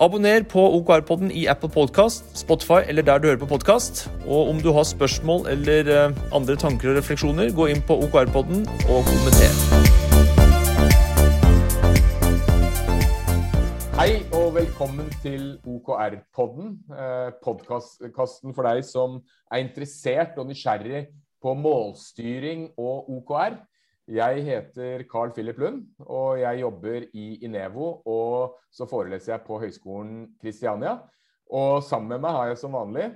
Abonner på OKR-podden i Apple Podcast, Spotify eller der du hører på podkast. Og om du har spørsmål eller eh, andre tanker og refleksjoner, gå inn på OKR-podden og kommenter. Hei og velkommen til OKR-podden. Eh, Podkasten for deg som er interessert og nysgjerrig på målstyring og OKR. Jeg heter Carl Philip Lund, og jeg jobber i Inevo. Og så foreleser jeg på Høgskolen Kristiania. Og sammen med meg har jeg som vanlig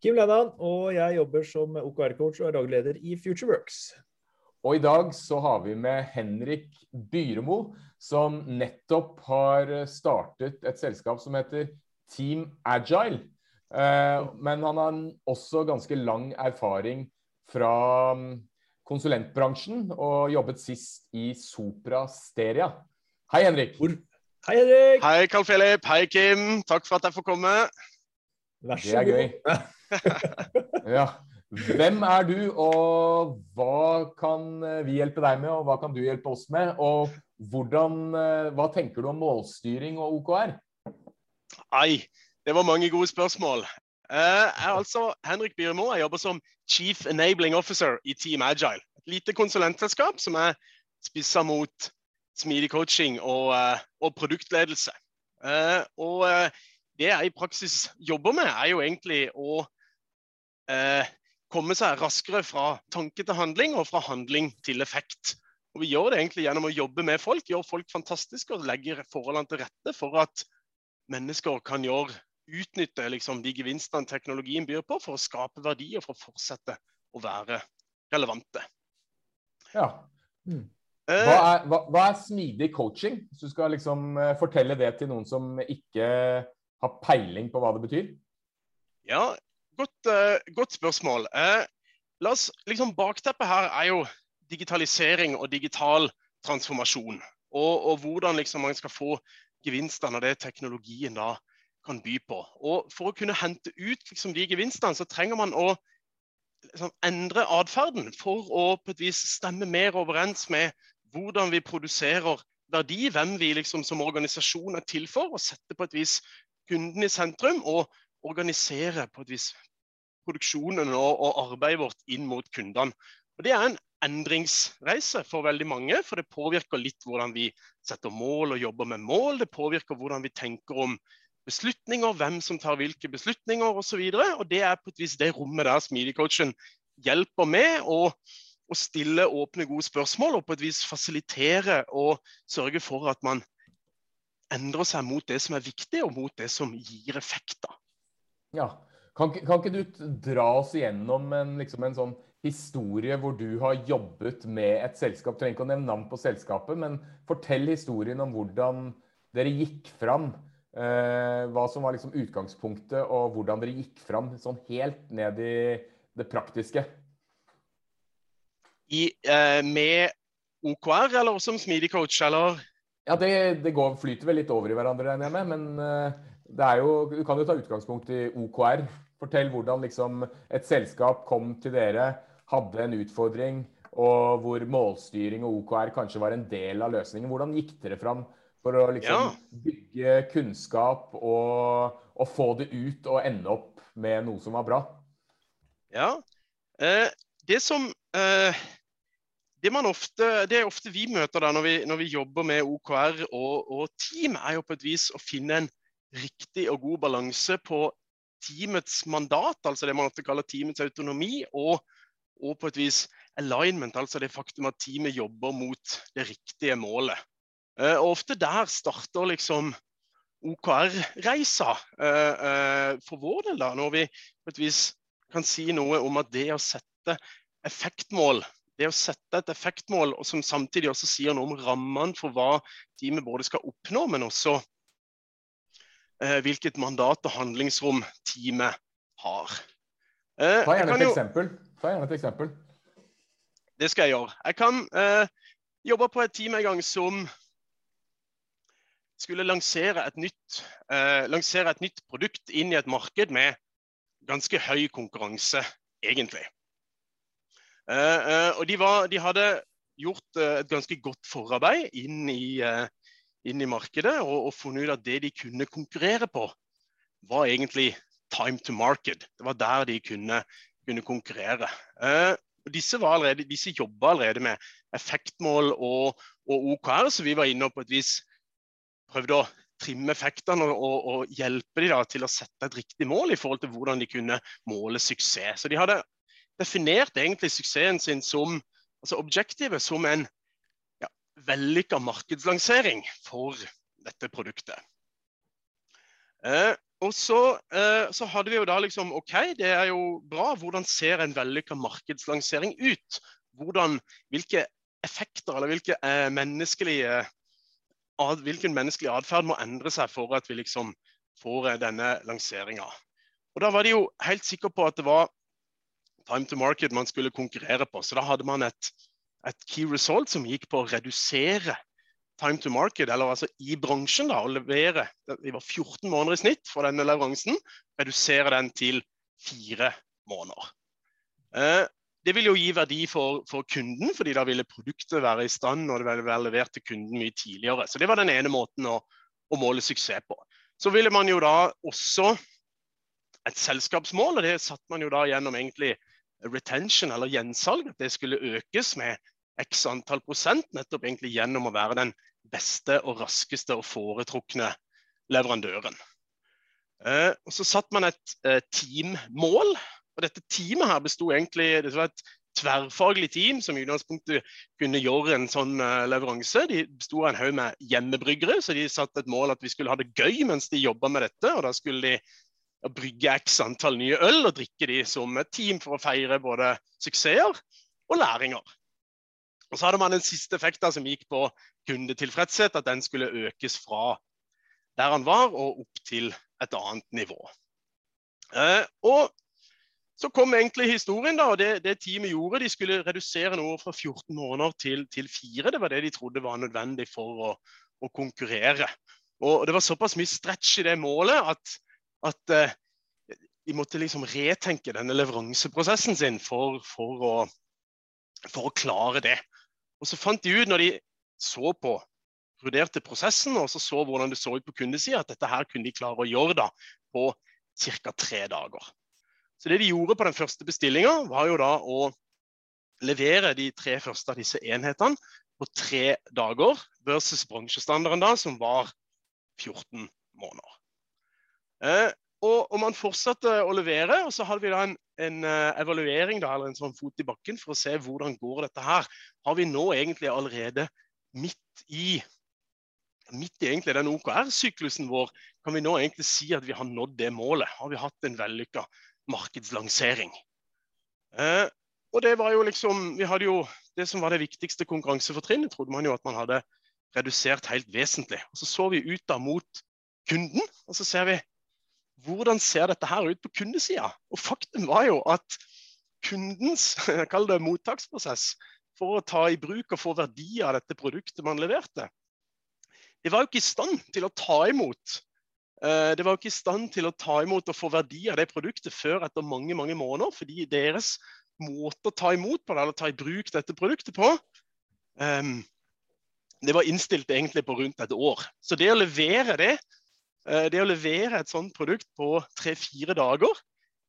Kim Lennan, og jeg jobber som OKR-coach og er daglig i FutureWorks. Og i dag så har vi med Henrik Byremo, som nettopp har startet et selskap som heter Team Agile. Eh, men han har også ganske lang erfaring fra mm, konsulentbransjen og jobbet sist i Sopra Steria. Hei, Henrik. Hei, Henrik. Hei, Carl Philip. Hei, Kim. Takk for at jeg får komme. Vær Det er gøy. ja. Hvem er du, og hva kan vi hjelpe deg med, og hva kan du hjelpe oss med? Og hvordan, eh, hva tenker du om målstyring og OKR? Nei, det var mange gode spørsmål. Eh, jeg er altså Henrik Byremo. Jeg jobber som Chief Enabling Officer i Team Agile. Et lite konsulentselskap som er spissa mot smidig coaching og, eh, og produktledelse. Eh, og det jeg i praksis jobber med, er jo egentlig å komme seg raskere fra tanke til handling og fra handling til effekt. Og Vi gjør det egentlig gjennom å jobbe med folk, gjøre folk fantastiske og legge forholdene til rette for at mennesker kan gjøre, utnytte liksom, de gevinstene teknologien byr på, for å skape verdi og for å fortsette å være relevante. Ja. Mm. Hva er, hva, hva er smidig coaching? Hvis du skal liksom eh, fortelle det til noen som ikke har peiling på hva det betyr? Ja, godt, eh, godt spørsmål. Eh, la oss, liksom Bakteppet her er jo digitalisering og digital transformasjon. Og, og hvordan liksom man skal få gevinstene av det teknologien da kan by på. Og For å kunne hente ut liksom, de gevinstene, så trenger man å liksom, endre atferden for å på et vis stemme mer overens med hvordan vi produserer verdi, hvem vi liksom som organisasjon er til for, og sette på et vis kunden i sentrum. Og organisere på et vis produksjonen og, og arbeidet vårt inn mot kundene. Og Det er en endringsreise for veldig mange, for det påvirker litt hvordan vi setter mål og jobber med mål. Det påvirker hvordan vi tenker om beslutninger, hvem som tar hvilke beslutninger osv. Og, så og det er på et vis det rommet der smidigcoachen hjelper med å, å stille åpne, gode spørsmål og på et vis fasilitere og sørge for at man endrer seg mot det som er viktig, og mot det som gir effekter. Ja. Kan, kan ikke du dra oss igjennom en, liksom en sånn historie hvor du har jobbet med et selskap? Du trenger ikke å nevne navn på selskapet, men fortell historien om hvordan dere gikk fram. Eh, hva som var liksom utgangspunktet, og hvordan dere gikk fram sånn helt ned i det praktiske. I, eh, med OKR eller som smidig coach, eller? Ja, det, det går, flyter vel litt over i hverandre, regner jeg med. Men eh, det jo, du kan jo ta utgangspunkt i OKR. Fortell hvordan liksom et selskap kom til dere, hadde en utfordring, og hvor målstyring og OKR kanskje var en del av løsningen. Hvordan gikk dere fram for å liksom Ja. bygge kunnskap og, og få det ut og ende opp med noe som var bra? Ja. Eh, det som eh, det, man ofte, det er ofte vi møter da når vi, når vi jobber med OKR og, og team, er jo på et vis å finne en riktig og god balanse på teamets mandat, altså det man ofte kaller teamets autonomi, og, og på et vis alignment, altså det faktum at teamet jobber mot det riktige målet. Eh, og Ofte der starter liksom OKR-reisa eh, eh, for vår del, da, når vi på et vis kan si noe om at det å sette effektmål det å sette et effektmål og som samtidig også sier noe om rammene for hva teamet både skal oppnå, men også eh, hvilket mandat og handlingsrom teamet har. Eh, Ta gjerne jo-. Ta gjerne et eksempel. Det skal jeg gjøre. Jeg kan eh, jobbe på et team en gang som skulle lansere et, nytt, eh, lansere et nytt produkt inn i et marked med ganske høy konkurranse, egentlig. Eh, eh, og de, var, de, hadde gjort eh, et ganske godt forarbeid inn i, eh, inn i markedet og, og, funnet ut at det de kunne konkurrere på, var egentlig time to market. Det var der de kunne, kunne konkurrere. Eh, disse, allerede, disse jobba allerede med effektmål og, og, OKR, så vi var inne på et vis prøvde å trimme effektene og, og, hjelpe dem til å sette et riktig mål i forhold til hvordan de kunne måle suksess. Så de hadde definert egentlig suksessen sin som altså objektivet som en ja, vellykka markedslansering for dette produktet. Eh, og så, eh, så, hadde vi jo da liksom OK, det er jo bra. Hvordan ser en vellykka markedslansering ut? Hvordan, hvilke effekter eller hvilke eh, menneskelige hvilken menneskelig atferd må endre seg for at vi liksom får eh, denne lanseringa. Og Da var de jo helt sikre på at det var time to market man skulle konkurrere på. Så da hadde man et, et key result som gikk på å redusere time to market, eller altså i bransjen, da, å levere Det var 14 måneder i snitt for denne leveransen. Redusere den til fire måneder. Eh, det vil jo gi verdi for, for, kunden, fordi da ville produktet være i stand og det ville være levert til kunden mye tidligere. Så Det var den ene måten å, å måle suksess på. Så ville man jo da også et selskapsmål, og det satte man jo da gjennom egentlig retention, eller gjensalg. At det skulle økes med x antall prosent, nettopp egentlig gjennom å være den beste og raskeste og foretrukne leverandøren. Eh, og Så satte man et eh, teammål. Og Dette teamet her besto egentlig det var et tverrfaglig team som i utgangspunktet kunne gjøre en sånn uh, leveranse. De besto av en haug med hjemmebryggere, så de satte et mål at vi skulle ha det gøy mens de jobba med dette. og Da skulle de brygge x antall nye øl og drikke de som et team for å feire både suksesser og læringer. Og Så hadde man en siste effekt som gikk på kundetilfredshet, at den skulle økes fra der han var og opp til et annet nivå. Eh, og Så kom egentlig historien, da, og det, det, teamet gjorde. De skulle redusere noe fra 14 måneder til, til 4. Det var det de trodde var nødvendig for å, å konkurrere. Og Det var såpass mye stretch i det målet at, at eh, de måtte liksom retenke denne leveranseprosessen sin for, for, å, for å klare det. Og så fant de ut, når de så på vurderte prosessen og så, så hvordan det så ut på kundesida, at dette her kunne de klare å gjøre da på ca. tre dager. Så det de gjorde på den første bestillinga, var jo da å levere de tre første av disse enhetene på tre dager, versus bransjestandarden da, som var 14 måneder. Eh, og, og, man fortsatte å levere, og så hadde vi da en, en uh, evaluering da, eller en sånn fot i bakken for å se hvordan går dette her. Har vi nå egentlig allerede midt i midt i egentlig den OKR-syklusen vår, kan vi nå egentlig si at vi har nådd det målet? Har vi hatt en vellykka markedslansering? Eh, og det var jo liksom Vi hadde jo det som var det viktigste konkurransefortrinnet, trodde man jo at man hadde redusert helt vesentlig. Og Så så vi ut da mot kunden, og så ser vi hvordan ser dette her ut på kundesida? Og faktum var jo at kundens kall det mottaksprosess for å ta i bruk og få verdi av dette produktet man leverte, det var jo ikke i stand til å ta imot det var ikke i stand til å ta imot og få verdi av det produktet før etter mange mange måneder. Fordi deres måte å ta imot på, det, eller ta i bruk dette produktet på, um, det var innstilt egentlig på rundt et år. Så det å levere det Eh, det å levere et sånt produkt på tre-fire dager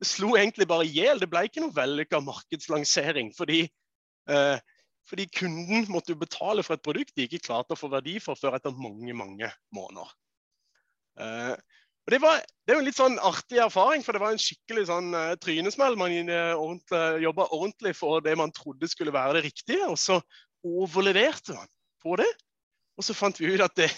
det slo egentlig bare i hjel. Det ble ikke noe vellykka markedslansering. Fordi, uh, fordi, kunden måtte jo betale for et produkt de ikke klarte å få verdi for før etter mange mange måneder. Eh, og det, var, det er jo en litt sånn artig erfaring, for det var en skikkelig sånn uh, trynesmell. Man uh, ordentlig, jobba ordentlig for det man trodde skulle være det riktige, og så overleverte man på det. Og så fant vi ut at det,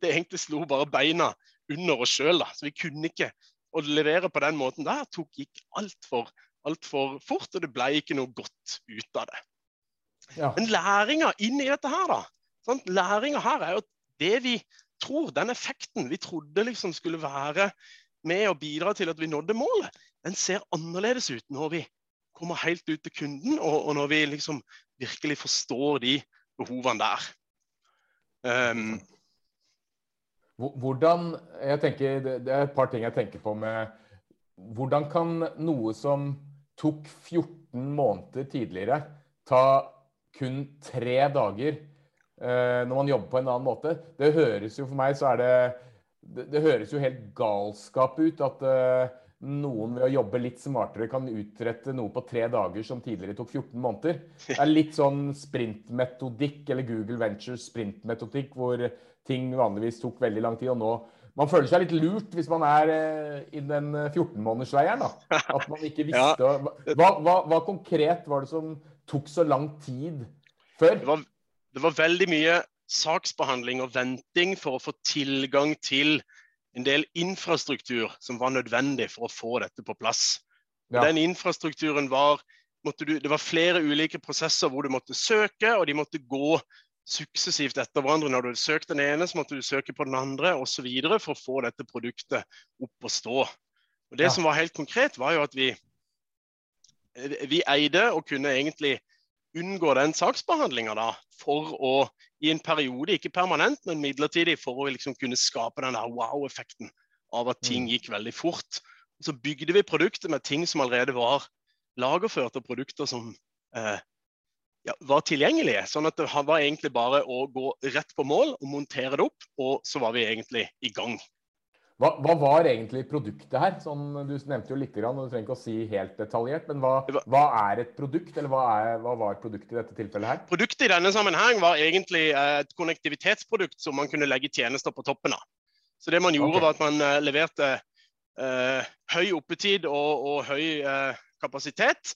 det egentlig slo bare beina under oss sjøl. Så vi kunne ikke å levere på den måten der tok, gikk altfor alt for fort, og det ble ikke noe godt ut av det. Ja. Men læringa inni dette her, da. Læringa her er jo det vi tror, den effekten vi trodde liksom skulle være med å bidra til at vi nådde målet, den ser annerledes ut når vi kommer helt ut til kunden, og, og når vi liksom virkelig forstår de behovene der. Um, hvordan, jeg tenker, Det er et par ting jeg tenker på med Hvordan kan noe som tok 14 måneder tidligere, ta kun tre dager når man jobber på en annen måte? Det høres jo for meg så er det Det, det høres jo helt galskap ut at eh, noen ved å jobbe litt smartere kan utrette noe på tre dager som tidligere tok 14 måneder. Det er litt sånn sprintmetodikk, eller Google Ventures sprintmetodikk, hvor ting vanligvis tok veldig lang tid. og nå man føler seg litt lurt hvis man er eh, i den 14-månedersleiren. At man ikke visste ja. hva, hva, hva, konkret var det som tok så lang tid før? Det var, det var veldig mye saksbehandling og venting for å få tilgang til en del infrastruktur som var nødvendig for å få dette på plass. Ja. Den infrastrukturen var du, Det var flere ulike prosesser hvor du måtte søke, og de måtte gå suksessivt etter hverandre. Når du hadde søkt den ene, så måtte du søke på den andre osv. for å få dette produktet opp og stå. Og Det ja. som var helt konkret, var jo at vi, vi eide og kunne egentlig unngå den saksbehandlinga for å i en periode, ikke permanent, men midlertidig, for å liksom kunne skape den der wow-effekten av at ting mm. gikk veldig fort. Og så bygde vi produktet med ting som allerede var lagerført, og produkter som eh, ja, var tilgjengelige. Sånn at det var egentlig bare å gå rett på mål og montere det opp, og så var vi egentlig i gang. Hva, hva, var egentlig produktet her? Sånn, du nevnte jo litt, og du trenger ikke å si helt detaljert. Men hva, hva er et produkt, eller hva, er, hva, var produktet i dette tilfellet her? Produktet i denne sammenheng var egentlig et konnektivitetsprodukt som man kunne legge tjenester på toppen av. Så det man gjorde, okay. var at man uh, leverte eh, høy oppetid og, og høy eh, kapasitet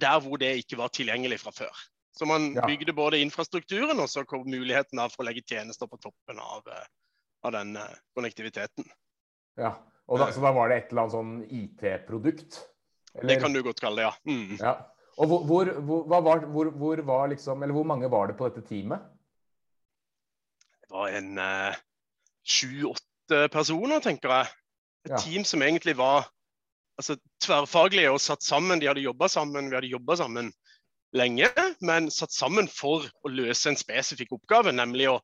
der hvor det ikke var tilgjengelig fra før. Så man ja. bygde både infrastrukturen og så kom muligheten for å legge tjenester på toppen av, av den konnektiviteten. Ja, da, Så da var det et eller annet sånn IT-produkt? Det kan du godt kalle det, ja. Mm. ja. Og hvor, hvor, hvor, var, hvor, var liksom, eller hvor mange var det på dette teamet? Det var en eh, sju-åtte uh, personer, tenker jeg. Et ja. team som egentlig var altså, tverrfaglige og satt sammen. De hadde jobba sammen, vi hadde jobba sammen lenge, men satt sammen for å løse en spesifikk oppgave, nemlig å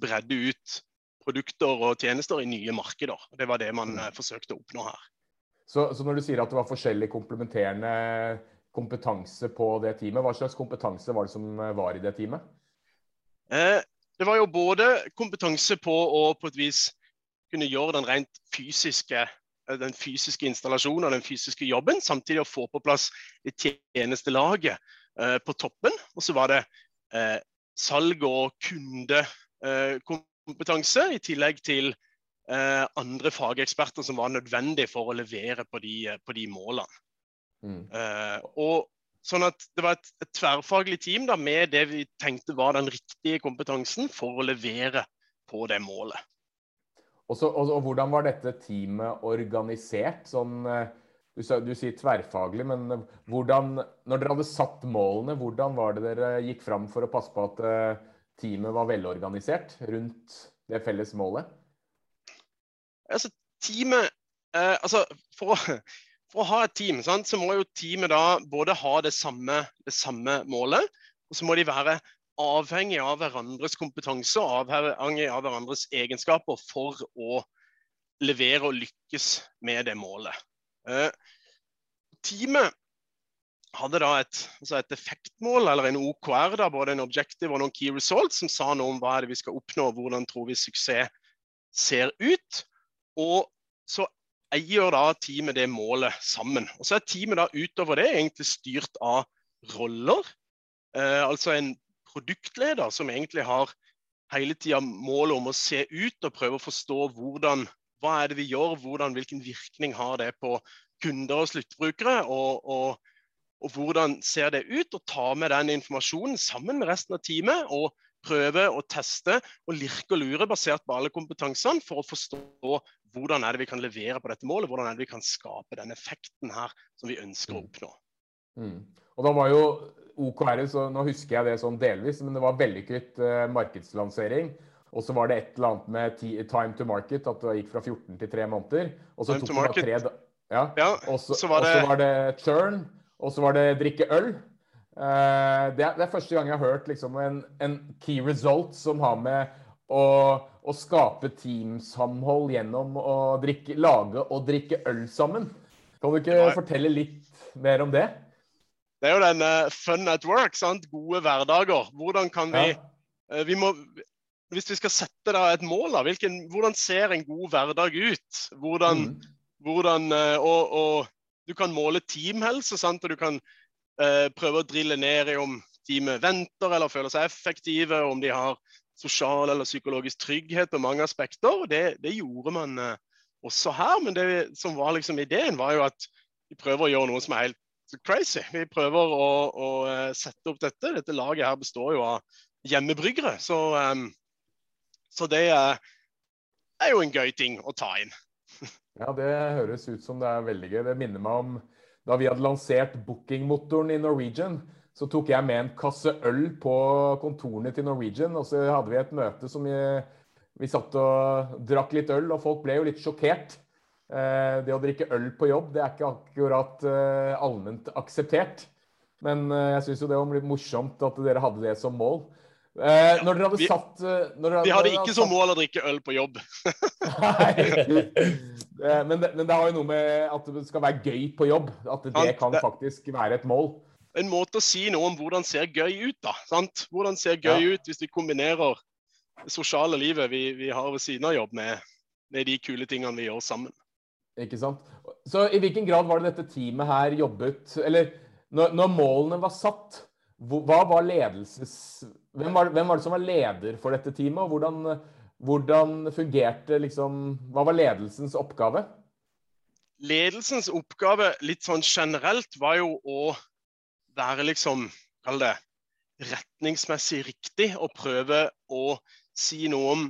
bredde ut produkter og tjenester i nye markeder. Det var det man mm. eh, forsøkte å oppnå her. Så, så, når du sier at det var forskjellig komplementerende kompetanse på det teamet, hva slags kompetanse var det som eh, var i det teamet? Eh, det var jo både kompetanse på å på et vis kunne gjøre den rent fysiske eh, den fysiske installasjonen og den fysiske jobben, samtidig å få på plass det tjenestelaget eh, på toppen. Og så var det eh, salg og kundekompetanse kompetanse, i tillegg til eh, andre fageksperter som var nødvendige for å levere på de, eh, på de målene. Mm. Eh, og sånn at Det var et, et tverrfaglig team da, med det vi tenkte var den riktige kompetansen for å levere på det målet. Og, så, og, og Hvordan var dette teamet organisert? Sånn, eh, du, du, sier tverrfaglig, men eh, hvordan, når dere hadde satt målene, hvordan var det dere gikk fram for å passe på at teamet var velorganisert rundt det felles målet? Altså, teamet eh, altså, for, å, for, å, ha et team, sant, så må jo teamet da både ha det samme, det samme målet, og så må de være avhengig av hverandres kompetanse og avhengig av hverandres egenskaper for å levere og lykkes med det målet. Eh, teamet hadde da et, altså et, effektmål, eller en OKR, da, både en objective og noen key results, som sa noe om hva er det vi skal oppnå, og hvordan tror vi suksess ser ut. Og så eier da teamet det målet sammen. Og så er teamet da utover det egentlig styrt av roller. Eh, altså en produktleder som egentlig har hele tida målet om å se ut og prøve å forstå hvordan, hva er det vi gjør, hvordan, hvilken virkning har det på kunder og sluttbrukere. og, og og hvordan ser det ut? Og ta med den informasjonen sammen med resten av teamet og prøve å teste og lirke og lure basert på alle kompetansene for å forstå hvordan er det vi kan levere på dette målet, hvordan er det vi kan skape den effekten her som vi ønsker å mm. oppnå. Mm. Og da var jo OKR, så nå husker jeg det sånn delvis, men det var vellykket eh, markedslansering. Og så var det et eller annet med time to market, at det gikk fra 14 til 3 måneder. Og så time tok det tre ja. ja. Og så var, var, det churn. Og så var det drikke øl. Eh, det, er, det, er, første gang jeg har hørt liksom, en, en, key result som har med å, å skape teamsamhold gjennom å drikke, lage og drikke øl sammen. Kan du ikke Nei. fortelle litt mer om det? Det er jo den uh, fun at work. sant? Gode hverdager. Hvordan kan vi ja. uh, vi må, Hvis vi skal sette da et mål, da, hvilken, hvordan ser en god hverdag ut? Hvordan, mm. hvordan uh, og, og, du kan måle teamhelse, sant? og du kan prøve å drille ned i om teamet venter eller føler seg effektive, om de har sosial eller psykologisk trygghet på mange aspekter. Det, det gjorde man også her. Men det som var liksom ideen, var jo at vi prøver å gjøre noe som er helt crazy. Vi prøver å, å, eh, sette opp dette. Dette laget her består jo av hjemmebryggere. Så, um, så det er, er jo en gøy ting å ta inn. Ja, det høres ut som det er veldig gøy. Det minner meg om da vi hadde lansert bookingmotoren i Norwegian. Så tok jeg med en kasse øl på kontorene til Norwegian, og så hadde vi et møte som vi, vi satt og drakk litt øl, og folk ble jo litt sjokkert. Eh, det å drikke øl på jobb det er ikke akkurat eh, allment akseptert. Men eh, jeg syns jo det var litt morsomt at dere hadde det som mål. Eh, når dere hadde vi, satt dere, Vi hadde ikke som mål å drikke øl på jobb. Nei. Men, det, men, det, har jo noe med at det skal være gøy på jobb. At det kan faktisk være et mål. En måte å si noe om hvordan ser gøy ut, da. Sant? Hvordan ser gøy ja. ut hvis vi kombinerer det sosiale livet vi, vi har ved siden av jobb, med, med de kule tingene vi gjør sammen. Ikke sant. Så i hvilken grad var det dette teamet her jobbet Eller når, når målene var satt, hva var ledelses... Hvem var, hvem var, det som var leder for dette teamet, og hvordan, hvordan fungerte liksom Hva var ledelsens oppgave? Ledelsens oppgave litt sånn generelt var jo å være liksom Kall det retningsmessig riktig og prøve å si noe om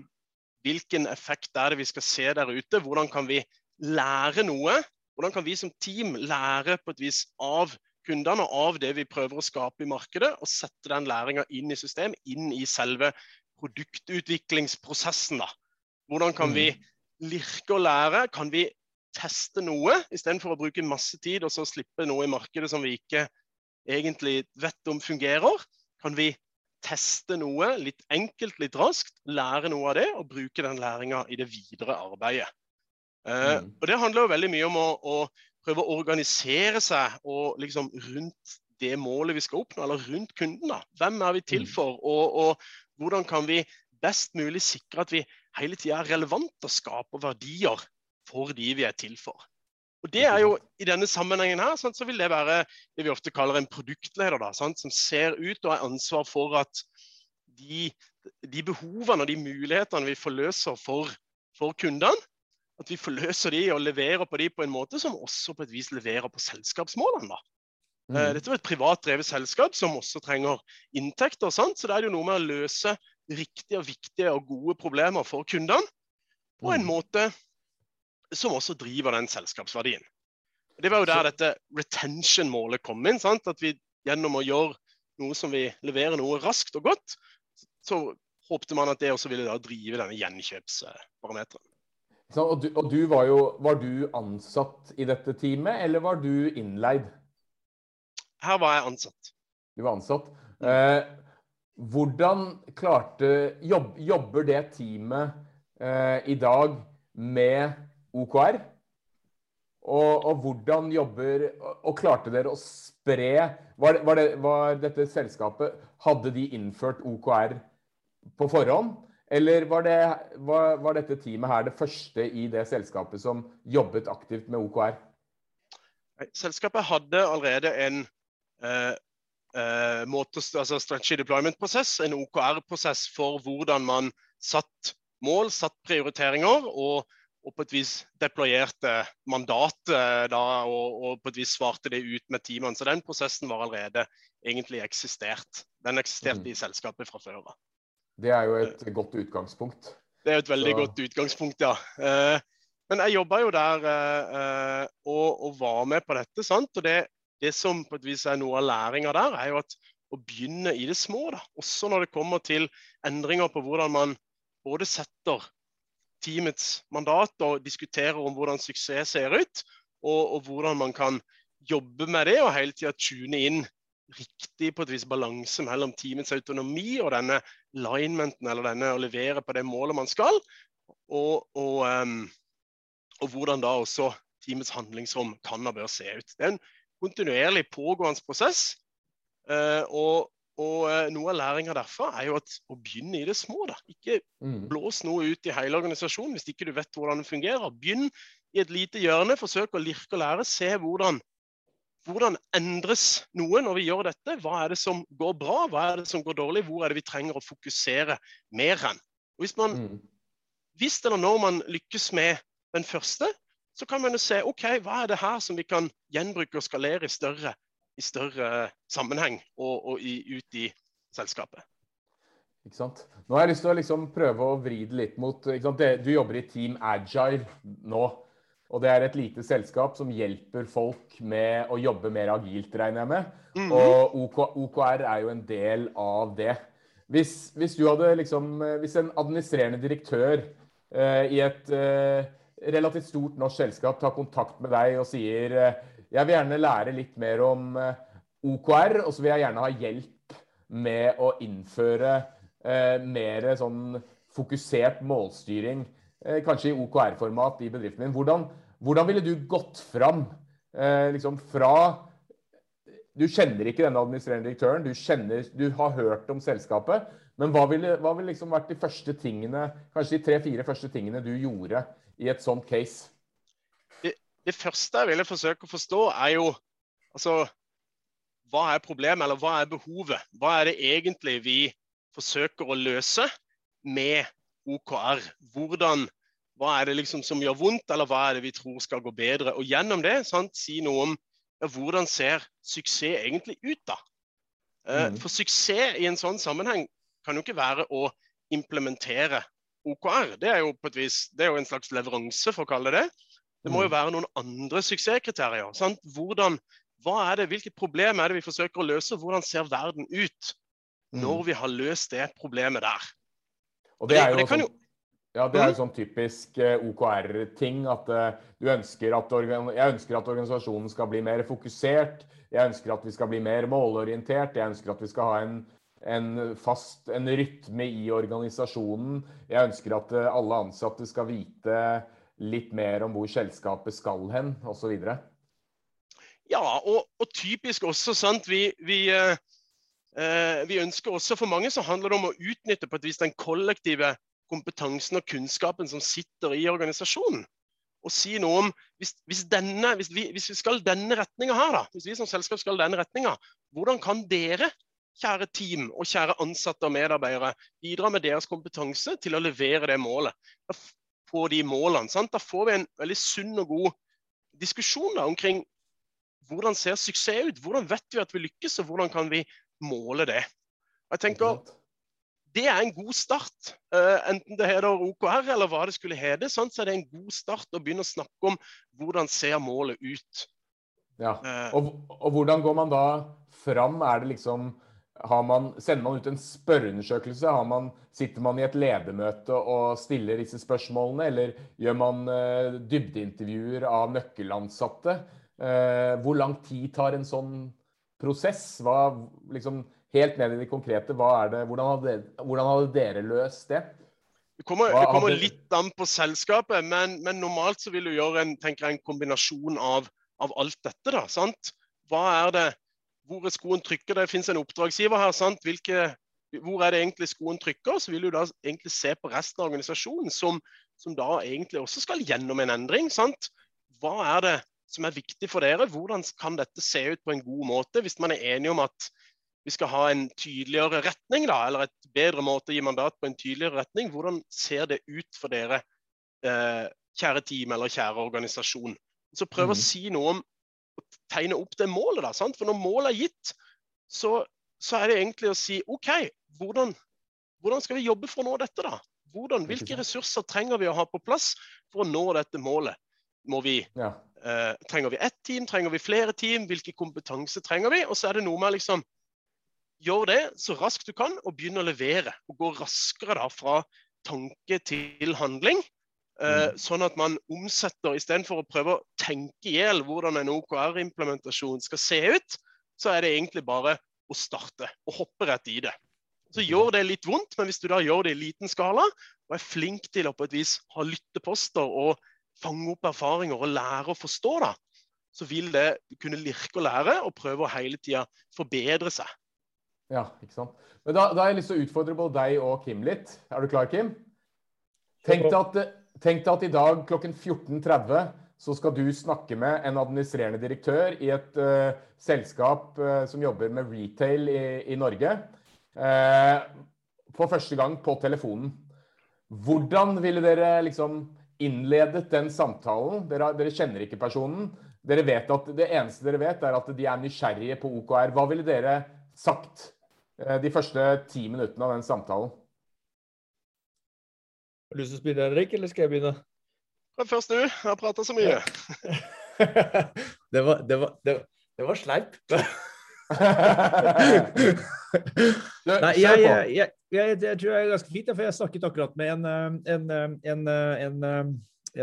hvilken effekt er det vi skal se der ute. Hvordan kan vi lære noe. Hvordan kan vi som team lære på et vis av kundene og av det vi prøver å skape i markedet, og sette den læringa inn i system, inn i selve produktutviklingsprosessen. da. Hvordan kan vi mm. lirke og lære? Kan vi teste noe istedenfor å bruke masse tid og så slippe noe i markedet som vi ikke egentlig vet om fungerer? Kan vi teste noe litt enkelt, litt raskt, lære noe av det og bruke den læringa i det videre arbeidet? Mm. Og Det handler jo veldig mye om å, å, prøve å organisere seg og liksom rundt det målet vi skal oppnå, eller rundt kunden. da. Hvem er vi til mm. for, og, og hvordan kan vi best mulig sikre at vi hele tida er relevante og skaper verdier for de vi er til for. Og det er jo I denne sammenhengen her, sant, så vil det være det vi ofte kaller en produktleder. Da, sant, som ser ut og har ansvar for at de, de behovene og de mulighetene vi forløser for, for kundene, at vi forløser de og leverer på de på en måte som også på et vis leverer på selskapsmålene. da. Mm. Eh, dette er et privat drevet selskap som også trenger inntekter. Sant? Så det er jo noe med å løse riktige, viktige og gode problemer for kundene på en mm. måte som også driver den selskapsverdien. Det var jo der dette retention-målet kom inn. Sant? At vi gjennom å gjøre noe som vi leverer noe raskt og godt, så håpte man at det også ville da drive denne gjenkjøpsparameteren. Og, du, og du, var jo Var du ansatt i dette teamet, eller var du innleid? Her var jeg ansatt. Du var ansatt. Eh, hvordan klarte jobb, Jobber det teamet eh, i dag med OKR? Og, og, hvordan jobber Og klarte dere å spre var, var, det, var dette selskapet Hadde de innført OKR på forhånd? Eller var, det, var, var, dette teamet her det første i det selskapet som jobbet aktivt med OKR? Selskapet hadde allerede en måte, altså strategy deployment-prosess, en OKR-prosess for hvordan man satt mål, satt prioriteringer og, og på et vis deployerte mandatet da, og, og, på et vis svarte det ut med teamene. Så den prosessen var allerede egentlig eksistert. Den eksisterte i selskapet fra før av. Det er jo et godt utgangspunkt. Det er et veldig Så... godt utgangspunkt, ja. Eh, men jeg jobba jo der eh, og, og, var med på dette. sant? Og det, det, som på et vis er noe av læringa der, er jo at å begynne i det små. da. Også når det kommer til endringer på hvordan man både setter teamets mandat og diskuterer om hvordan suksess ser ut, og, og hvordan man kan jobbe med det og hele tida tune inn riktig på et vis balanse mellom teamets autonomi og denne linementen, eller denne å levere på det målet man skal, og, og, um, og hvordan da også teamets handlingsrom kan og bør se ut. Det er en kontinuerlig pågående prosess. Uh, og, og uh, Noe av læringa derfra er jo at å begynne i det små. da. Ikke mm. blås noe ut i hele organisasjonen hvis ikke du vet hvordan det fungerer. Begynn i et lite hjørne, forsøk å lirke og lære. Se hvordan hvordan endres noe når vi gjør dette? Hva er det som går bra, hva er det som går dårlig? Hvor er det vi trenger å fokusere mer hen? Hvis man, mm. hvis eller når man lykkes med den første, så kan man jo se ok, hva er det her som vi kan gjenbruke og skalere i større, i større sammenheng og, og i, ut i selskapet. Ikke sant? Nå har jeg lyst til å liksom prøve å vri det litt mot Du jobber i Team Agile nå. Og det er et lite selskap som hjelper folk med å jobbe mer agilt, regner jeg med. Mm -hmm. Og OK, OKR er jo en del av det. Hvis, hvis, liksom Hvis en administrerende direktør eh, i et eh, relativt stort norsk selskap tar kontakt med deg og sier eh, jeg vil gjerne lære litt mer om eh, OKR, og så vil jeg gjerne ha hjelp med å innføre eh, mer sånn fokusert målstyring, eh, kanskje i OKR-format i bedriften min. Hvordan, hvordan ville du gått fram eh, liksom fra Du kjenner ikke denne administrerende direktøren, du, kjenner, du har hørt om selskapet. Men hva ville, hva ville liksom vært de første tingene, kanskje de tre-fire første tingene du gjorde i et sånt case? Det, det første jeg ville forsøke å forstå, er jo altså hva er problemet, eller hva er behovet? Hva er det egentlig vi forsøker å løse med OKR? Hvordan hva er det liksom som gjør vondt, eller hva er det vi tror skal gå bedre? Og gjennom det sant, si noe om ja, hvordan ser suksess egentlig ut, da? Eh, mm. For suksess i en sånn sammenheng kan jo ikke være å implementere OKR. Det er jo på et vis, det er jo en slags leveranse, for å kalle det det. Det må jo mm. være noen andre suksesskriterier. Sant? Hvordan, hva er det, Hvilket problem er det vi forsøker å løse? Hvordan ser verden ut når mm. vi har løst det problemet der? Og det, er jo det, kan jo ja, det er jo sånn typisk eh, OKR-ting. At uh, du ønsker at jeg ønsker at organisasjonen skal bli mer fokusert. Jeg ønsker at vi skal bli mer målorientert. Jeg ønsker at vi skal ha en, en fast en rytme i organisasjonen. Jeg ønsker at uh, alle ansatte skal vite litt mer om hvor selskapet skal hen, osv. Ja, og, og, typisk også, sant. Vi, vi, eh, vi ønsker også For mange så handler det om å utnytte på et vis den kollektive kompetansen og kunnskapen som sitter i organisasjonen. Og si noe om hvis, hvis, denne, hvis, vi, hvis vi, skal denne retninga her, da, hvis vi som selskap skal denne retninga, hvordan kan dere, kjære team og kjære ansatte og medarbeidere, bidra med deres kompetanse til å levere det målet? På de målene. Sant? Da får vi en veldig sunn og god diskusjon da, omkring hvordan ser suksess ut? Hvordan vet vi at vi lykkes, og hvordan kan vi måle det? Jeg tenker det er en god start. Uh, enten det heter OKR eller hva det skulle hete, sånn, så er det en god start å begynne å snakke om hvordan ser målet ut. Ja, uh, og, og, hvordan går man da fram? Er det liksom man, Sender man ut en spørreundersøkelse? Man, sitter man i et ledermøte og stiller disse spørsmålene? Eller gjør man uh, dybdeintervjuer av nøkkelansatte? hvor lang tid tar en sånn prosess? Hva, liksom, helt ned i det konkrete, det, hvordan, hadde, hvordan, hadde, dere løst det? Det kommer, det kommer litt an på selskapet, men, men, normalt så vil du gjøre en, jeg, en kombinasjon av, av, alt dette. da, sant? Hva er det, Hvor er skoen trykker? Det finnes en oppdragsgiver her. sant? Hvilke, hvor er det egentlig skoen trykker? Så vil du da egentlig se på resten av organisasjonen, som, som da egentlig også skal gjennom en endring. sant? Hva er det som er viktig for dere? Hvordan kan dette se ut på en god måte? Hvis man er enig om at vi skal ha en tydeligere retning, da, eller et bedre måte å gi mandat på en tydeligere retning. Hvordan ser det ut for dere, eh, kjære team eller kjære organisasjon? Så prøv å si noe om tegne opp det målet. da, sant? For når målet er gitt, så, så, er det egentlig å si OK, hvordan, hvordan skal vi jobbe for å nå dette? da? Hvordan, hvilke ressurser trenger vi å ha på plass for å nå dette målet? Må vi, ja. eh, trenger vi ett team, trenger vi flere team? Hvilke kompetanse trenger vi? Og så er det noe med liksom gjør det så raskt du kan, og begynn å levere. Og gå raskere da fra tanke til handling. Uh, sånn at man omsetter, istedenfor å prøve å tenke i hjel hvordan en OKR-implementasjon skal se ut, så er det egentlig bare å starte og hoppe rett i det. Så gjør det litt vondt, men hvis du da gjør det i liten skala, og er flink til å på et vis ha lytteposter og fange opp erfaringer og lære å forstå, da, så vil det kunne lirke å lære og prøve å hele tida forbedre seg. Ja, ikke sant. Men da, da har jeg lyst til å utfordre både deg og Kim litt. Er du klar, Kim? Tenk deg at, tenk deg at i dag klokken 14.30 så skal du snakke med en administrerende direktør i et uh, selskap uh, som jobber med retail i, i Norge. Uh, for første gang på telefonen. Hvordan ville dere liksom innledet den samtalen? Dere, dere, kjenner ikke personen. Dere vet at Det eneste dere vet, er at de er nysgjerrige på OKR. Hva ville dere sagt de første ti minuttene av den samtalen? Har du lyst til å begynne, Henrik, eller skal jeg begynne? Men først du. Jeg har prata så mye. det, var, det, var, det, det var sleip. Nei, jeg, jeg, jeg, jeg, tror jeg er ganske fint, for jeg snakket akkurat med en, en, en,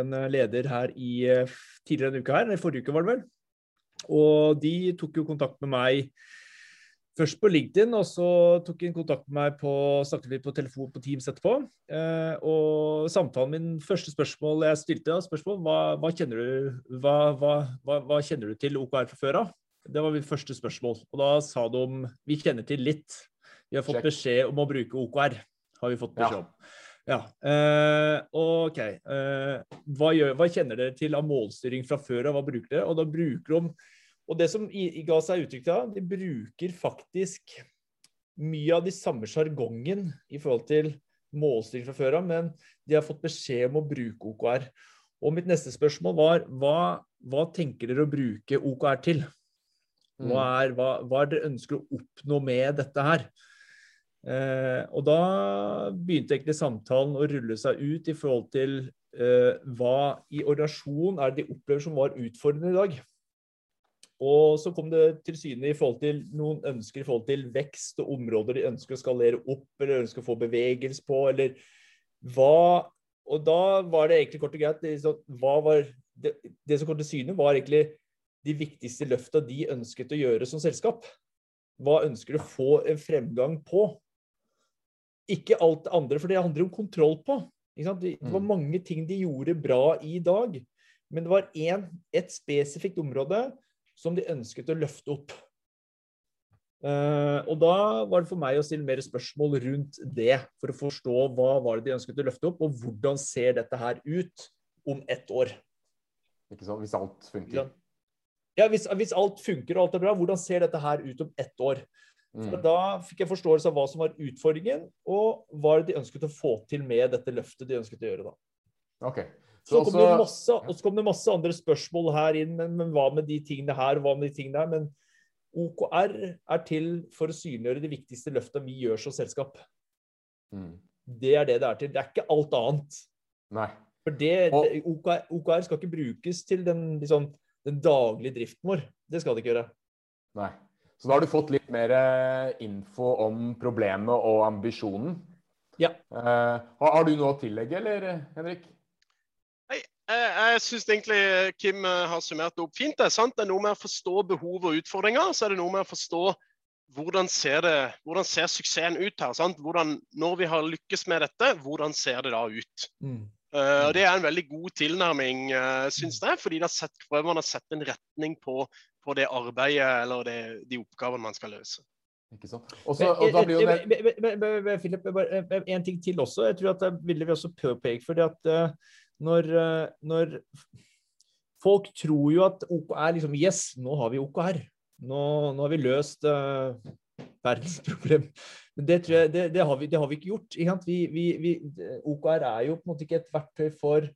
en leder her i tidligere en uke her, i forrige uke var det vel. Og de tok jo kontakt med meg først på LinkedIn, og så tok han kontakt med meg på snakket vi på telefon på Teams etterpå. Eh, og samtalen min, første spørsmål jeg stilte, spørsmål, hva, hva, kjenner, du, hva, hva, kjenner du til OKR fra før av? Det var mitt første spørsmål. Og da sa de om vi kjenner til litt. Vi har fått beskjed om å bruke OKR. Har vi fått beskjed om. Ja. Eh, OK. Eh, hva, gjør, hva, kjenner dere til av målstyring fra før av? Hva bruker dere? Og da bruker de og det som ga seg uttrykk da, de bruker faktisk mye av de samme sjargongen i forhold til målstyring fra før av, men de har fått beskjed om å bruke OKR. Og mitt neste spørsmål var hva, hva tenker dere å bruke OKR til? Hva mm. er, hva, hva er dere ønsker å oppnå med dette her? Eh, og da begynte egentlig samtalen å rulle seg ut i forhold til eh, hva i organisasjonen er det de opplever som var utfordrende i dag. Og så kom det til syne i forhold til noen ønsker i forhold til vekst og områder de ønsker å skalere opp eller ønsker å få bevegelse på, eller hva Og da var det egentlig kort og greit det, det, det som kom til syne, var egentlig de viktigste løfta de ønsket å gjøre som selskap. Hva ønsker du å få en fremgang på? Ikke alt det andre, for det handler om kontroll på. Det var mm. mange ting de gjorde bra i dag, men det var én, et spesifikt område som de ønsket å løfte opp. Uh, og da var det for meg å stille mer spørsmål rundt det, for å forstå hva var det de ønsket å løfte opp, og hvordan ser dette her ut om ett år. Ikke sant, Hvis alt funker? Ja, hvis, hvis, alt funker og alt er bra, hvordan ser dette her ut om ett år? Mm. Da fikk jeg forståelse av hva som var utfordringen, og hva de ønsket å få til med dette løftet de ønsket å gjøre. da. Okay. Så, kom det masse, og så kom det masse andre spørsmål her inn. Men, men hva med de tingene her, hva med de tingene her? Men OKR er til for å synliggjøre de viktigste løftene vi gjør som selskap. Mm. Det er det det er til. Det er ikke alt annet. Nei. For det, det OKR, OKR, skal ikke brukes til den, liksom, den, daglige driften vår. Det skal det ikke gjøre. Nei. Så da har du fått litt mer eh, info om problemet og ambisjonen. Ja. Uh, har, har, du noe å tillegge, eller, Henrik? Jeg, jeg syns egentlig Kim eh, har summert det opp fint. Det er sant, det er noe med å forstå behov og utfordringer. Så er det noe med å forstå hvordan ser, det, hvordan ser suksessen ut her. Sant? Hvordan, når vi har lykkes med dette, hvordan ser det da ut? Mm. Uh, og Det er en veldig god tilnærming, uh, syns jeg. fordi det har sett, man har sett en retning på, på det arbeidet eller det, de oppgavene man skal løse. Ikke sant? Også, og da blir jo det... Philip, en ting til også. Jeg tror at det ville vi også påpeke. fordi at uh, når, eh, når folk tror jo at OKR liksom Yes, nå har vi OKR. Nå, nå har vi løst uh, verdens problem. Men det, jeg, det, det, har vi, det, har vi, ikke gjort. Ikke vi, vi, OKR er jo på en måte ikke et verktøy for,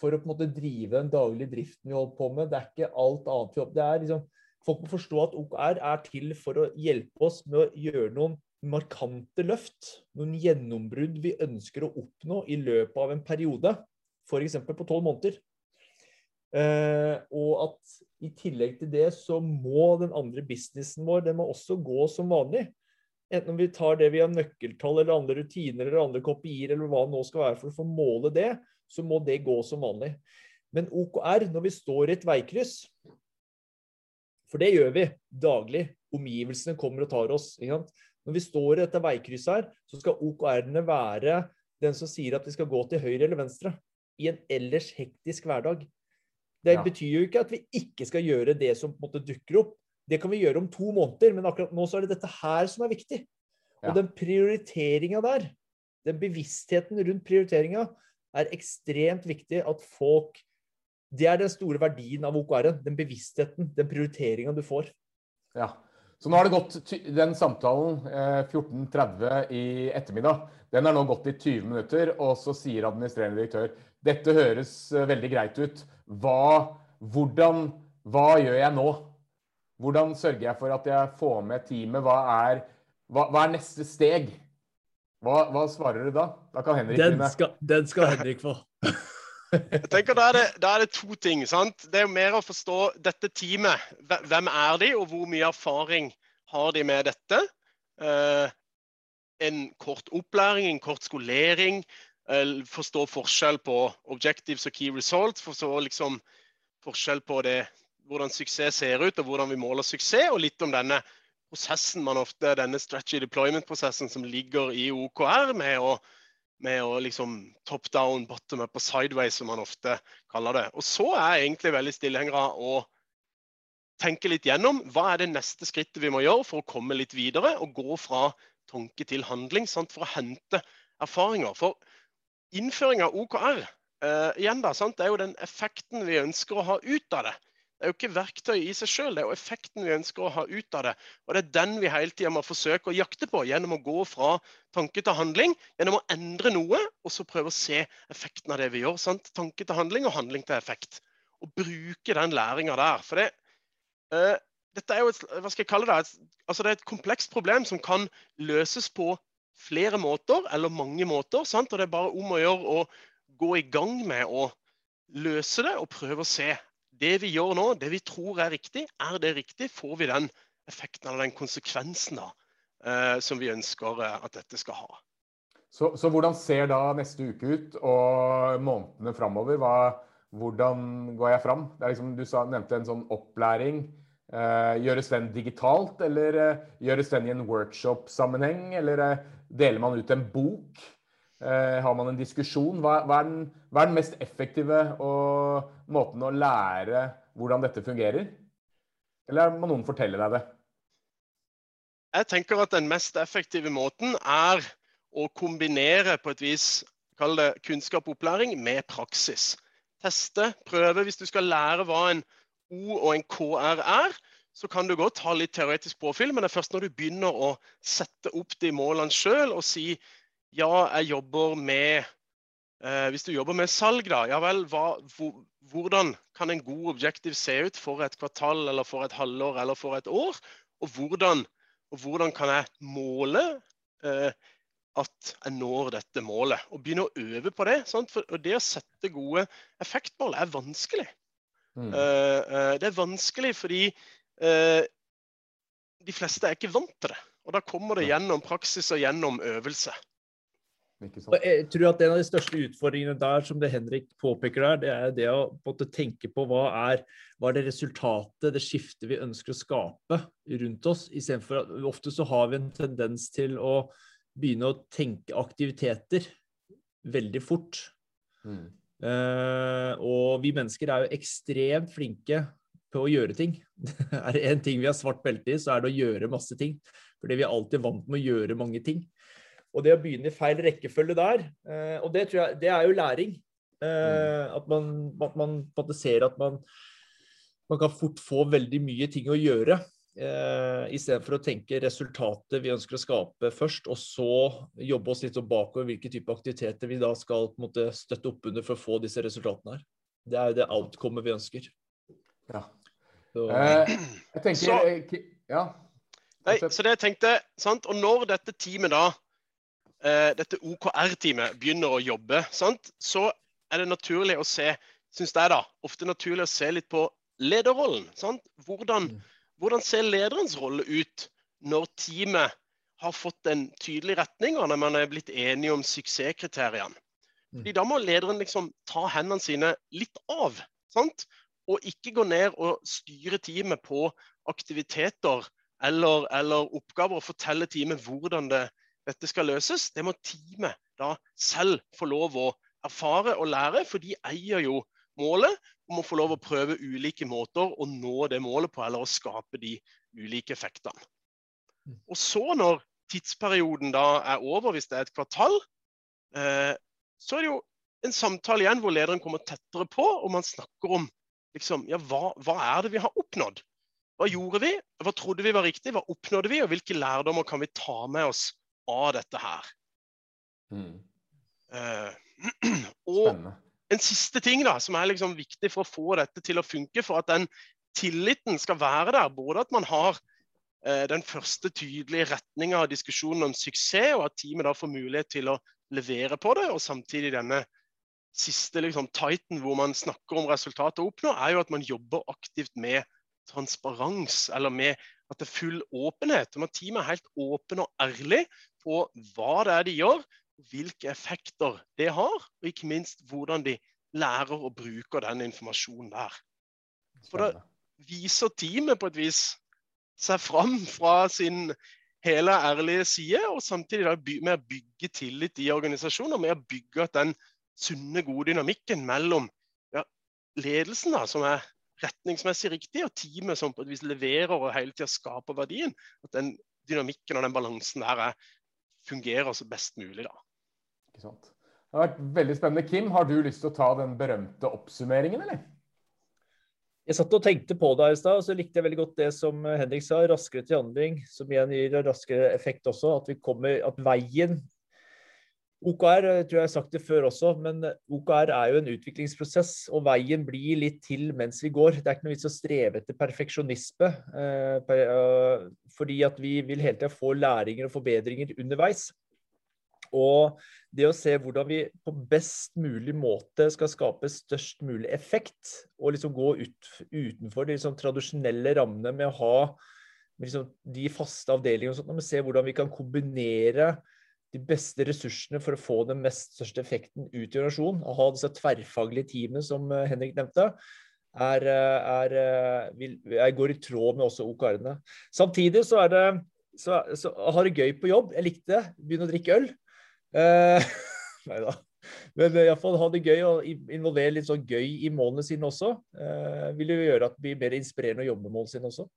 for å på en måte drive den daglige driften vi holder på med. Det er ikke alt annet vi det er liksom, Folk må forstå at OKR er til for å hjelpe oss med å gjøre noen markante løft. Noen gjennombrudd vi ønsker å oppnå i løpet av en periode f.eks. på tolv måneder. Uh, og at i tillegg til det så må den andre businessen vår den må også gå som vanlig. Enten om vi tar det via nøkkeltall eller andre rutiner eller andre kopier eller hva det nå skal være for å få måle det, så må det gå som vanlig. Men OKR, når vi står i et veikryss For det gjør vi daglig. Omgivelsene kommer og tar oss. Når vi står i dette veikrysset her, så skal OKR-ene være den som sier at vi skal gå til høyre eller venstre i en ellers hektisk hverdag. Det ja. betyr jo ikke at vi ikke skal gjøre det som på en måte dukker opp. Det kan vi gjøre om to måneder, men akkurat nå så er det dette her som er viktig. Og ja. den prioriteringa der, den bevisstheten rundt prioriteringa, er ekstremt viktig at folk Det er den store verdien av OKR-en. Den bevisstheten, den prioriteringa du får. Ja. Så nå har det gått den samtalen eh, 14.30 i ettermiddag. Den er nå gått i 20 minutter, og så sier administrerende direktør dette høres eh, veldig greit ut. Hva, hvordan, hva gjør jeg nå? Hvordan sørger jeg for at jeg får med teamet? Hva er, hva, hva er neste steg? Hva, hva, svarer du da? Da kan Henrik den skal, den skal Henrik få. Jeg tenker da er, det, da er, det, to ting. sant? Det er jo mer å forstå dette teamet. Hvem er de, og hvor mye erfaring har de med dette? Eh, en kort opplæring, en kort skolering. Eh, forstå forskjell på objectives og key results. Forstå liksom forskjell på det, hvordan suksess ser ut, og hvordan vi måler suksess. Og litt om denne prosessen man ofte, denne strategy deployment-prosessen som ligger i OKR, med å, med å liksom top down, bottom up og sideways, som man ofte kaller det. Og så er jeg egentlig veldig tilhenger av å tenke litt gjennom hva er det neste skrittet vi må gjøre for å komme litt videre og gå fra tanke til handling, sant? for å hente erfaringer. For innføring av OKR eh, igjen da, sant? det er jo den effekten vi ønsker å ha ut av det. Det er jo ikke verktøy i seg sjøl, det er jo effekten vi ønsker å ha ut av det. Og det er den vi hele tida må forsøke å jakte på gjennom å gå fra tanke til handling. Gjennom å endre noe, og så prøve å se effekten av det vi gjør. Sant? Tanke til handling og handling til effekt. Og bruke den læringa der. For det, uh, dette er jo et, hva skal jeg kalle det, et, altså det er et komplekst problem som kan løses på flere måter, eller mange måter. Sant? Og det er bare om å gjøre å gå i gang med å løse det og prøve å se det vi gjør nå, det vi tror er riktig, er det riktig? Får vi den effekten eller den konsekvensen da, eh, som vi ønsker eh, at dette skal ha? Så, så, hvordan ser da neste uke ut og månedene framover? hvordan går jeg fram? Liksom, du sa, nevnte en sånn opplæring. Eh, gjøres den digitalt, eller eh, gjøres den i en workshop-sammenheng? Eller eh, deler man ut en bok? Eh, har man en diskusjon? Hva, hva, er den, hva, er den, mest effektive og, måten å lære hvordan dette fungerer? Eller må noen fortelle deg det? Jeg tenker at den mest effektive måten er å kombinere på et vis kall det kunnskap og opplæring med praksis. Teste, prøve. Hvis du skal lære hva en O og en KR er, så kan du godt ha litt teoretisk påfyll, men det er først når du begynner å sette opp de målene sjøl og si ja, jeg jobber med eh, Hvis du jobber med salg, da. Ja vel, hva, hvor, hvordan kan en god objektiv se ut for et kvartal eller for et halvår eller for et år? Og hvordan, og hvordan kan jeg måle eh, at jeg når dette målet? Og begynne å øve på det. Sant? For det å sette gode effektmål er vanskelig. Mm. Uh, uh, det er vanskelig fordi uh, de fleste er ikke vant til det. Og da kommer det gjennom praksis og gjennom øvelse. Jeg tror at En av de største utfordringene der, som det Henrik påpeker der, det er det å måtte tenke på hva er, hva er det resultatet, det skiftet vi ønsker å skape rundt oss. Istedenfor at ofte så har vi en tendens til å begynne å tenke aktiviteter veldig fort. Mm. Uh, og vi mennesker er jo ekstremt flinke på å gjøre ting. er det én ting vi har svart belte i, så er det å gjøre masse ting. Fordi vi er alltid vant med å gjøre mange ting. Og det å begynne i feil rekkefølge der, eh, og det tror jeg det er jo læring. Eh, mm. At man, at man ser at man, man kan fort få veldig mye ting å gjøre. Uh, Istedenfor å tenke resultatet vi ønsker å skape først, og så jobbe oss litt bakover hvilke type aktiviteter vi da skal på en måte, støtte opp under for å få disse resultatene her. Det er jo det outcomet vi ønsker. Ja. Så, uh, jeg tenker så, Ja. Nei, så det jeg tenkte, sant? Og når dette teamet da eh, dette OKR-teamet begynner å jobbe, sant? så er det naturlig å se, synes jeg da, ofte naturlig å se litt på lederrollen. Sant? Hvordan, mm. hvordan ser lederens rolle ut når teamet har fått en tydelig retning, og når man er blitt enige om suksesskriteriene? Fordi Da må lederen liksom ta hendene sine litt av. sant? Og ikke gå ned og styre teamet på aktiviteter eller, eller oppgaver og fortelle teamet hvordan det, dette skal løses. Det må teamet da selv få lov å erfare og lære, for de eier jo målet om å få lov å prøve ulike måter å nå det målet på, eller å skape de ulike effektene. Mm. Og så, når tidsperioden da er over, hvis det er et kvartal, eh, så er det jo en samtale igjen hvor lederen kommer tettere på, og man snakker om liksom, ja, hva, hva er det vi har oppnådd? Hva gjorde vi? Hva trodde vi var riktig? Hva oppnådde vi? Og hvilke lærdommer kan vi ta med oss av dette her? Mm. Uh, og Spennende. en siste ting da, som er liksom viktig for å få dette til å funke, for at den tilliten skal være der. Både at man har uh, den første tydelige retninga av diskusjonen om suksess, og at teamet da får mulighet til å levere på det, og samtidig denne siste liksom, tighten hvor man snakker om resultatet å oppnå, er jo at man jobber aktivt med transparens, eller med at det er full åpenhet. Om at teamet er helt åpen og ærlig på hva det er de gjør, hvilke effekter det har, og ikke minst hvordan de lærer og bruker den informasjonen der. For da viser teamet på et vis seg fram fra sin hele ærlige side, og samtidig med å bygge tillit i organisasjonen, og med å bygge den sunne, gode dynamikken mellom ja, ledelsen, da, som er retningsmessig riktig, og teamet som på et vis leverer og hele tida skaper verdien. At den dynamikken og den balansen der er, fungerer så best mulig. da. Ikke sant. Det har vært veldig spennende. Kim, har du lyst til å ta den berømte oppsummeringen, eller? Jeg satt og tenkte på det i stad, og så likte jeg veldig godt det som Henrik sa. Raskere til handling, som igjen gir raskere effekt også. At, vi kommer, at veien OKR jeg tror jeg har sagt det før også, men OKR er jo en utviklingsprosess, og veien blir litt til mens vi går. Det er ikke noe vits å streve etter perfeksjonisme, eh, eh, fordi at vi vil hele tida få læringer og forbedringer underveis. Og det å se hvordan vi på best mulig måte skal skape størst mulig effekt, og liksom gå ut, utenfor de liksom tradisjonelle rammene med å ha liksom de faste avdelingene og sånt, men se hvordan vi kan kombinere de beste ressursene for å få den mest største effekten ut i organisasjonen. Å ha disse tverrfaglige teamene som eh, Henrik nevnte, er, eh, er, eh, vil, går i tråd med også OKR-ene. Samtidig så er det så, så har det gøy på jobb. Jeg likte det. Begynne å drikke øl. Eh, nei da. Men iallfall ha det gøy og involvere litt sånn gøy i målene sine også. Eh, vil jo gjøre at det blir mer inspirerende å jobbe med målene sine også.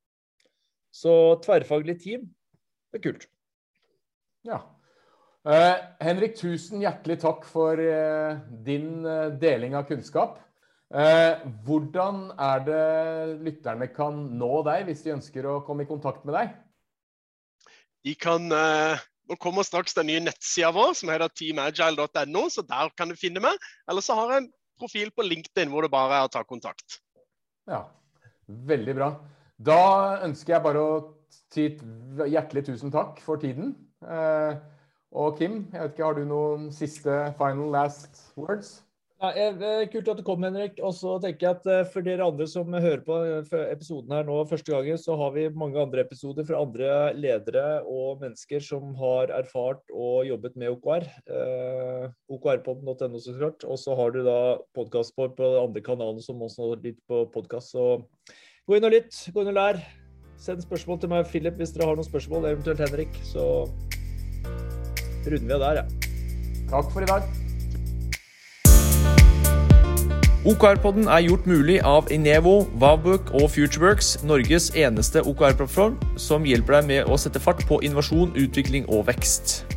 Så tverrfaglig team, det er kult. Ja. Uh, Henrik, tusen hjertelig takk for uh, din uh, deling av kunnskap. hvordan er det lytterne kan nå deg hvis de ønsker å komme i kontakt med deg? De kan Nå kommer straks den nye nettsida vår som heter teamagile.no, så der kan du finne meg. Eller så har jeg en profil på LinkedIn hvor det bare er å ta kontakt. Ja, veldig bra. Da ønsker jeg bare å si hjertelig tusen takk for tiden. Og Kim, jeg vet ikke, har du noen siste final last words? Ja, kult at du kom, Henrik. Og så tenker jeg at eh, For dere andre som hører på eh, episoden her nå første gangen, så har vi mange andre episoder fra andre ledere og mennesker som har erfart og jobbet med OKR. Eh, OKRpodden.no, så klart. Og så har du da podkast på, på andre kanalen som også har litt på podkast. Så gå inn og lytt, gå inn og lær. Send spørsmål til meg og Philip hvis dere har noen spørsmål, eventuelt Henrik. Så runder vi av der, ja. Takk for i dag. OKR-podden er gjort mulig av Inevo, Vavbook og Futureworks, Norges eneste OKR-plattform som hjelper deg med å sette fart på innovasjon, utvikling og vekst.